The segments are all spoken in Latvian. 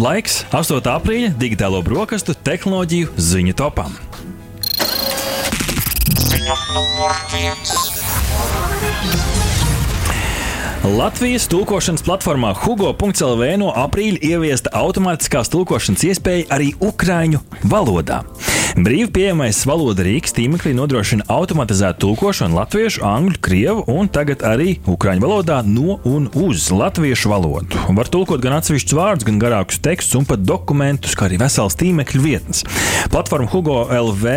Laiks 8. aprīļa digitālo brokastu tehnoloģiju ziņu topam. Latvijas tulkošanas platformā Hugo.CLV no aprīļa ieviesta automātiskās tulkošanas iespēja arī ukraiņu valodā. Brīvi pieejamais valoda Rīgas tīmeklī nodrošina automatizētu tulkošanu latviešu, angļu, krievu un tagad arī ukraiņu valodā no un uz latviešu valodu. Var tulkot gan atsevišķus vārdus, gan garākus tekstus un pat dokumentus, kā arī vesels tīmekļu vietnes. Platforma Hugo LV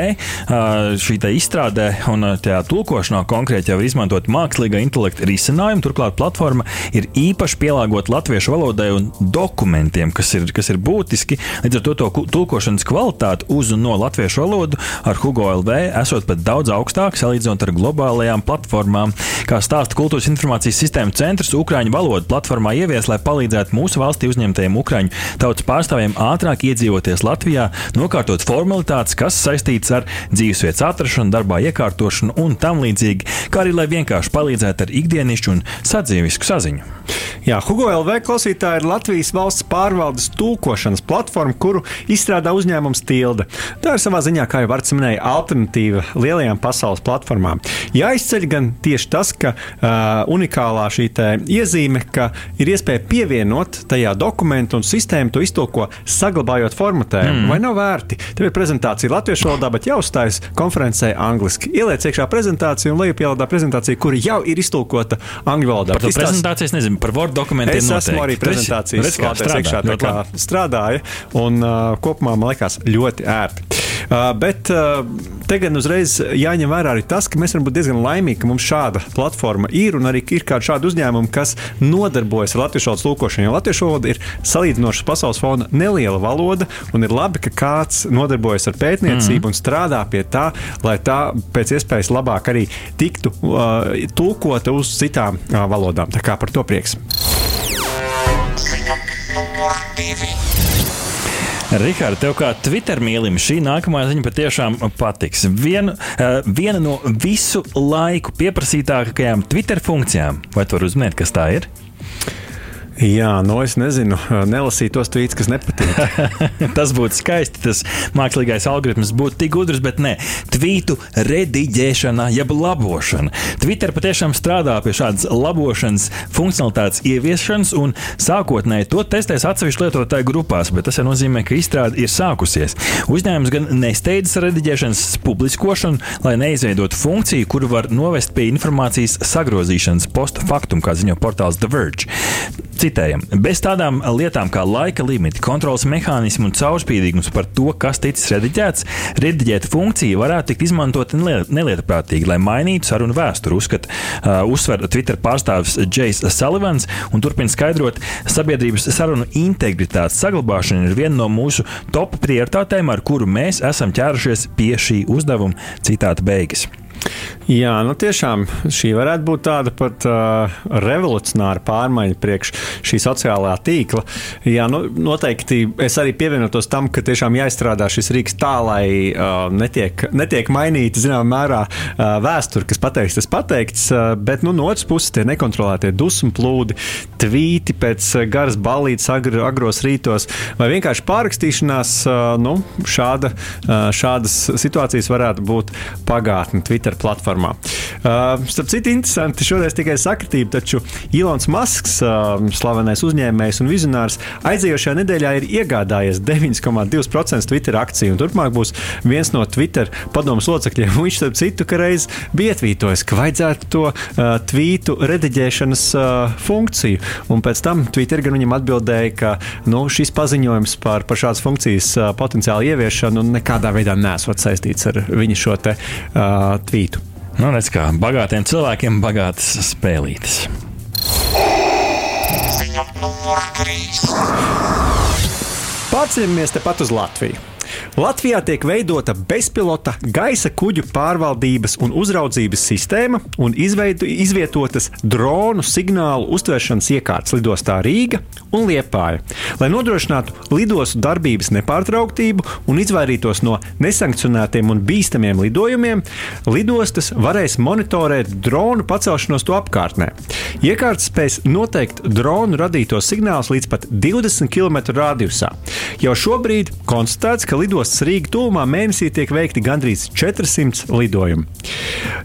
šī izstrādē un tajā tulkošanā konkrēti jau ir izmantot mākslīgā intelekta risinājumu. Turklāt platforma ir īpaši pielāgota latviešu valodai un dokumentiem, kas ir, kas ir būtiski. Līdz ar to, to tulkošanas kvalitāte uz un no latviešu latviešu valodu ar Hugo LV esot pat daudz augstāk salīdzinot ar globālajām platformām. Kā stāsta Kultūras informācijas sistēmu centrs, Ukrāņu valodu platformā ievies, lai palīdzētu mūsu valstī uzņemtajiem Ukrāņu tautas pārstāvjiem ātrāk iedzīvoties Latvijā, nokārtot formalitātes, kas saistītas ar dzīvesvietas atrašanu, darbā iekārtošanu un tam līdzīgi, kā arī lai vienkārši palīdzētu ar ikdienišķu un sadzīvisku saziņu. Jā, Hugo LV klausītāja ir Latvijas valsts pārvaldes tulkošanas platforma, kuru izstrādā uzņēmums Tilde. Tā ir savā ziņā, kā jau Vārts minēja, alternatīva lielajām pasaules platformām. Jāizceļ gan tieši tas, ka uh, unikālā šī iezīme, ka ir iespēja pievienot tajā dokumentu un sistēmu to iztulko, saglabājot formatējumu. Mm. Vai nav vērti? Tev ir prezentācija latviešu valodā, bet jāuzstājas konferencē angliski. Ieliec iekšā prezentāciju un lejupielādā prezentāciju, kura jau ir iztulkota angļu valodā. Par to prezentāciju es nezinu, par Word dokumentiem. Es noteikti. esmu arī prezentācijas strādājis iekšā, tā kā strādāja, un uh, kopumā man liekas ļoti ērti. Bet te gan uzreiz jāņem vērā arī tas, ka mēs varam būt diezgan laimīgi, ka mums šāda platforma ir un arī ir kāda šāda uzņēmuma, kas nodarbojas ar latviešu valodas tulkošanu. Jo latviešu valoda ir salīdzinoši pasaules fona neliela valoda, un ir labi, ka kāds nodarbojas ar pētniecību mm. un strādā pie tā, lai tā pēc iespējas labāk arī tiktu uh, tulkota uz citām uh, valodām. Tā kā par to prieks. Rikārd, tev kā Twitter mīlim, šī nākamā ziņa patiešām patiks. Vien, uh, viena no visu laiku pieprasītākajām Twitter funkcijām. Vai tu vari uzminēt, kas tā ir? Jā, nu es nezinu, nelasīju tos tvītus, kas nepatīk. tas būtu skaisti. Tas mākslīgais algoritms būtu tik gudrs, bet nē, tvītu rediģēšana, jeb labošana. Twitter patiešām strādā pie šādas labošanas funkcionalitātes ieviešanas, un sākotnēji to testēs atsevišķu lietotāju grupās, bet tas jau nozīmē, ka izstrāde ir sākusies. Uzņēmums gan nesteidzas rediģēšanas publiskošanu, lai neizveidotu funkciju, kuru var novest pie informācijas sagrozīšanas post factum, kā ziņo portāls The Verge. Citējam, bez tādām lietām kā laika limiti, kontrols mehānismu un caurspīdīgums par to, kas ticis rediģēts, rediģēta funkcija varētu tikt izmantota nelietprātīgi, lai mainītu sarunu vēsturi. Uzskat, uh, uzsver Twitter pārstāvis Džejs Salivans un turpina skaidrot, sabiedrības sarunu integritātes saglabāšana ir viena no mūsu top prioritātēm, ar kuru mēs esam ķērušies pie šī uzdevuma. Citāta beigas. Jā, nu tiešām šī varētu būt tāda pat uh, revolucionāra pārmaiņa priekš šī sociālā tīkla. Jā, nu, noteikti es arī pievienotos tam, ka tiešām jāizstrādā šis rīks tā, lai uh, netiek, netiek mainīta zināmā mērā uh, vēsture, kas pateikts, tas pateikts, uh, bet nu, no otras puses tie nekontrolētie dusmu plūdi, tvīti pēc garas balītas agr, agros rītos vai vienkārši pārrakstīšanās, uh, nu, šāda, uh, šādas situācijas varētu būt pagātne Twitter platformā platformā. Uh, starp citu, interesanti, šoreiz tikai sakritība, taču Ilons Masks, uh, slavenais uzņēmējs un vizionārs, aizdījošajā nedēļā ir iegādājies 9,2% Twitter akciju, turpmāk būs viens no Twitter padomus locekļiem. Viņš, starp citu, reiz bija ietvītojis, ka vajadzētu to uh, tvītu rediģēšanas uh, funkciju, un pēc tam Twitter gan viņam atbildēja, ka nu, šis paziņojums par, par šādas funkcijas uh, potenciālu ieviešanu nekādā veidā nesot saistīts ar viņa šo te uh, tvītu. Nu, redz, kā bagātiem cilvēkiem bagātas spēlītes. Pārceļamies tepat uz Latviju. Latvijā tiek veidota bezpilota gaisa kuģu pārvaldības un uzraudzības sistēma un izveidu, izvietotas dronu signālu uztveršanas iekārtas lidostā Rīga un Liepāja, lai nodrošinātu lidostu darbības nepārtrauktību un izvairītos no nesankcionētiem un bīstamiem lidojumiem. Lidostas varēs monitorēt dronu pacelšanos to apkārtnē. Iekārtas spēs noteikt dronu radītos signālus līdz pat 20 km radiusā. Jau šobrīd konstatēts, ka lidostas Rīgas tuvumā mēnesī tiek veikti gandrīz 400 lidojumi.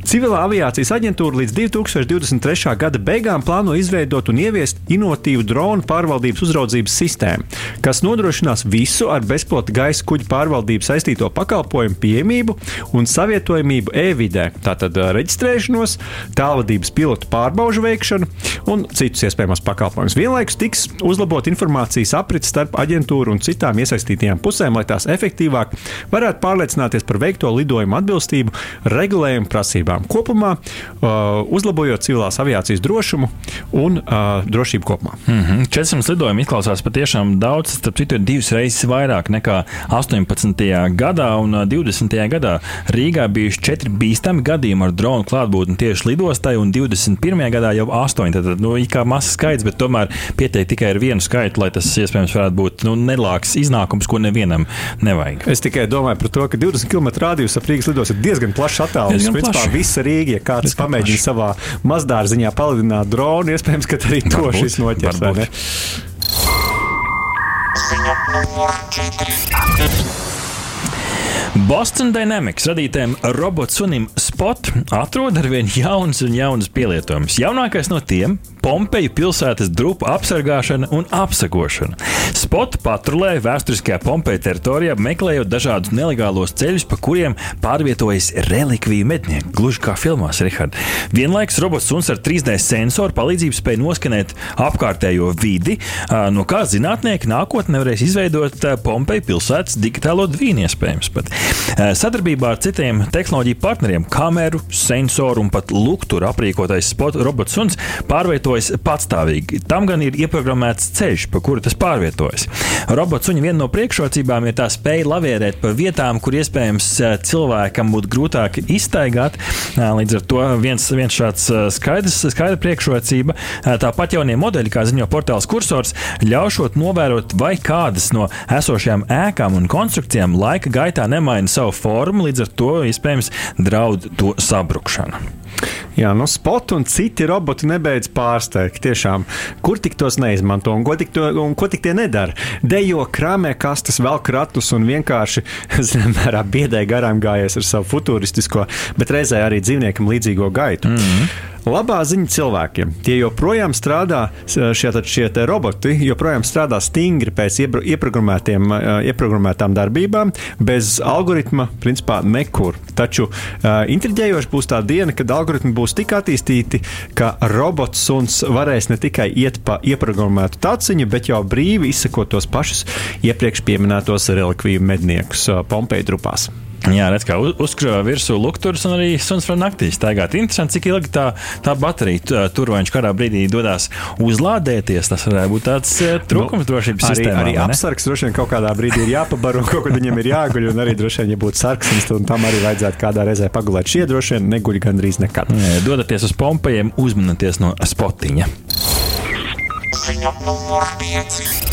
Civilā aviācijas aģentūra līdz 2023. gada beigām plāno izveidot un ieviest inovatīvu dronu pārvaldības uzraudzības sistēmu, kas nodrošinās visu ar bezpilota gaisa kuģu pārvaldību saistīto pakalpojumu pieejamību un savietojamību e-vidē, tātad reģistrēšanos, tālvadības pilotu pārbaužu veikšanu un citus iespējamos pakalpojumus. Vienlaikus tiks uzlabot informācijas aprits starp aģentūru un citām iesaistītajām pusēm, lai tās efektīvāk varētu pārliecināties par veikto lidojumu atbilstību regulējumu prasībām. Kopumā uh, uzlabojot civilās aviācijas drošumu un uh, drošību kopumā. Mm -hmm. 400 lidojumu izklausās patiešām daudz, starp citu, ir divas reizes vairāk nekā 18. gadā un 20. gadā. Rīgā bijuši četri bīstami gadījumi ar dronu klātbūtni tieši lidostai, un 21. gadā jau astoņi. Tad, nu, kā mazs skaits, bet tomēr pietiek tikai ar vienu skaitu, lai tas iespējams varētu būt nu, nelāks iznākums, ko nevienam nevajag. Es tikai domāju par to, ka 20 km rādījus ap Rīgas lidos ir diezgan plašs attālums. Principā visa Rīga, ja kāds diezgan pamēģina plaši. savā mazdārziņā palidināt dronu, iespējams, ka arī to varbūt, šis noķers. 4. Boston Dynamics radītājiem robotsunim Spot atrod ar vien jaunas un jaunas pielietojumus. Jaunākais no tiem - Pompeju pilsētas drupu apsargāšana un apsakošana. Spot patrulē vēsturiskajā Pompeju teritorijā, meklējot dažādus nelegālos ceļus, pa kuriem pārvietojas relikviju mednieki, gluži kā filmās, Rihard. Vienlaikus robots suns ar 3D sensoru palīdzību spēja noskanēt apkārtējo vidi, no kā zinātnieki nākotnē varēs izveidot Pompeju pilsētas digitālo dvīnu iespējams. Pat. Sadarbībā ar citiem tehnoloģiju partneriem, kameru, sensoru un pat lukturu aprīkotais robots suns pārvietojas patstāvīgi. Tam gan ir ieprogrammēts ceļš, pa kuru tas pārvietojas. Robots suņa viena no priekšrocībām ir tā spēja lavierēt pa vietām, kur iespējams eh, cilvēkam būtu grūtāk iztaigāt. Eh, līdz ar to viens, viens šāds skaidrs, skaidra priekšrocība. Tāpat jaunie modeļi, kā ziņo portāls kursors, ļaušot novērot, vai kādas no esošajām ēkām un konstrukcijām laika gaitā nemaina savu formu, līdz ar to iespējams draud to sabrukšana. Jā, nu, spot un citi roboti nebeidz pārsteigt. Tiešām, kur tik tos neizmanto un ko tik, to, un ko tik tie nedara? Dejo krāmē kastes, vēl kratus un vienkārši, zināmā mērā, biedē garām gājies ar savu futūristisko, bet reizē arī dzīvniekam līdzīgo gaitu. Mm -hmm. Labā ziņa cilvēkiem. Tie joprojām strādā, šie, šie roboti joprojām strādā stingri pēc ieprogrammētām darbībām, bez algoritma, principā nekur. Taču uh, intriģējoši būs tā diena, kad algoritmi būs tik attīstīti, ka robots suns varēs ne tikai iet pa ieprogrammētu taciņu, bet jau brīvi izsekot tos pašus iepriekš minētos relikviju medniekus uh, Pompeja trupās. Jā, redz, kā uzkrāja virsū lukturus un arī suns var naktī staigāt. Interesanti, cik ilgi tā, tā baterija tur vai viņš kādā brīdī dodas uzlādēties. Tas varētu būt tāds trūkums nu, drošības arī, sistēmā. Arī apsargs droši vien kaut kādā brīdī ir jāpabaro, kaut kur viņam ir jāguļ, un arī droši vien, ja būtu sarksnis, tad tam arī vajadzētu kādā reizē pagulēt. Šie droši vien neguļ gandrīz nekad. Jā, dodaties uz pompējiem, uzmanieties no spotiņa. Ziņa numur 5.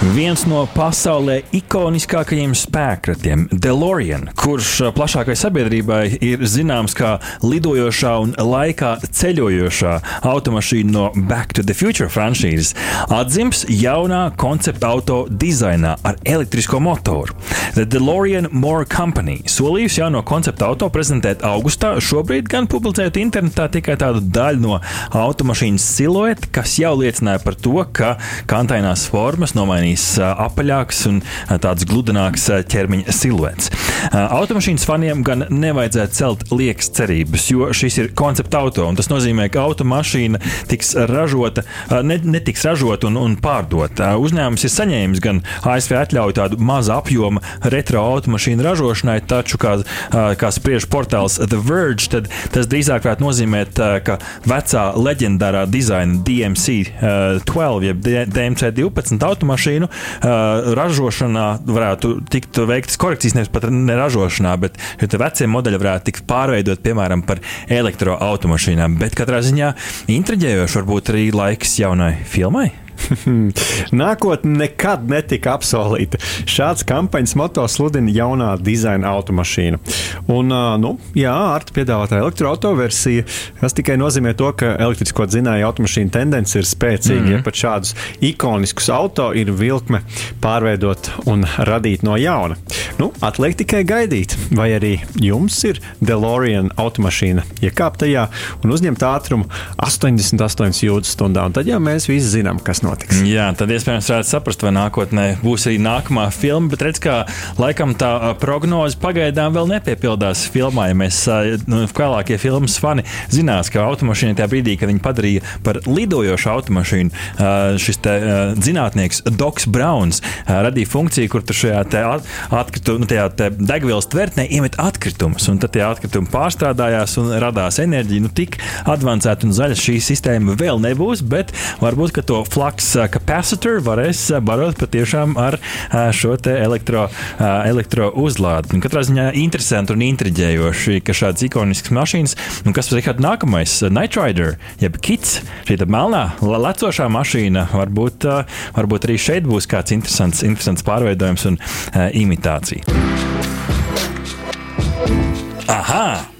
Viens no pasaulē ikoniskākajiem spēkratiem, DeLorean, kurš plašākai sabiedrībai ir zināms kā lidojošā un laikā ceļojošā automašīna no Back to the Future franšīzes, atdzims jaunā koncepta auto dizainā ar elektrisko motoru. The DeLorean More Company solījusi jauno koncepta auto prezentēt augustā, šobrīd gan publicēt internetā tikai tādu daļu no automašīnas silueta, kas jau liecināja par to, ka kantainās formas nomainīja pamanījis apaļāks un tāds gludināks ķermeņa siluets. Automašīnas faniem gan nevajadzētu celt liekas cerības, jo šis ir koncepta auto, un tas nozīmē, ka automašīna tiks ražota, ne, netiks ražota un, un pārdota. Uzņēmums ir saņēmis gan ASV atļauju tādu mazu apjomu retro automašīnu ražošanai, taču, kā, kā spriež portāls The Verge, tad tas drīzāk varētu nozīmēt, ka vecā leģendārā dizaina DMC 12, jeb DMC 12 automašīna automašīnu uh, ražošanā varētu tikt veiktas korekcijas, nevis pat ne ražošanā, bet vecie modeļi varētu tikt pārveidot, piemēram, par elektroautomašīnām. Bet katrā ziņā intriģējoši varbūt arī laiks jaunai filmai. Nākotnē nekad netika apsolīta. Šāds kampaņas moto sludina jaunā dizaina automašīna. Un, nu, jā, Arta piedāvātā elektroautoversija, kas tikai nozīmē to, ka elektrisko dzinēju automašīnu tendence ir spēcīga. Mm -hmm. Ja pat šādus ikoniskus auto ir vilkme pārveidot un radīt no jauna. Nu, atliek tikai gaidīt, vai arī jums ir DeLorean automašīna, iekāpt tajā un uzņemt ātrumu 88 jūdzes stundā. Un tad jau mēs visi zinām, kas notiek notiks. Jā, tad iespējams varētu saprast, vai nākotnē būs arī nākamā filma, bet redz, kā laikam tā prognoze pagaidām vēl nepiepildās filmā. Ja mēs nu, vēlākie filmas fani zinās, ka automašīna tajā brīdī, kad viņi padarīja par lidojošu automašīnu, šis te, zinātnieks Doks Browns radīja funkciju, kur tur šajā atkritumā, nu, te degvielas tvertnē iemet atkritumus, un tad tie atkritumi pārstrādājās un radās enerģija. Nu, tik avansēta un zaļa šī sistēma vēl nebūs, bet varbūt to flaks flux capacitor varēs barot patiešām ar šo elektro, elektro uzlādi. Un katrā ziņā interesanti un intriģējoši, ka šādas ikoniskas mašīnas, un kas ir nākamais, Night Rider, jeb Kits, šī melnā lecošā mašīna, varbūt, varbūt arī šeit būs kāds interesants, interesants pārveidojums un imitācija. Aha!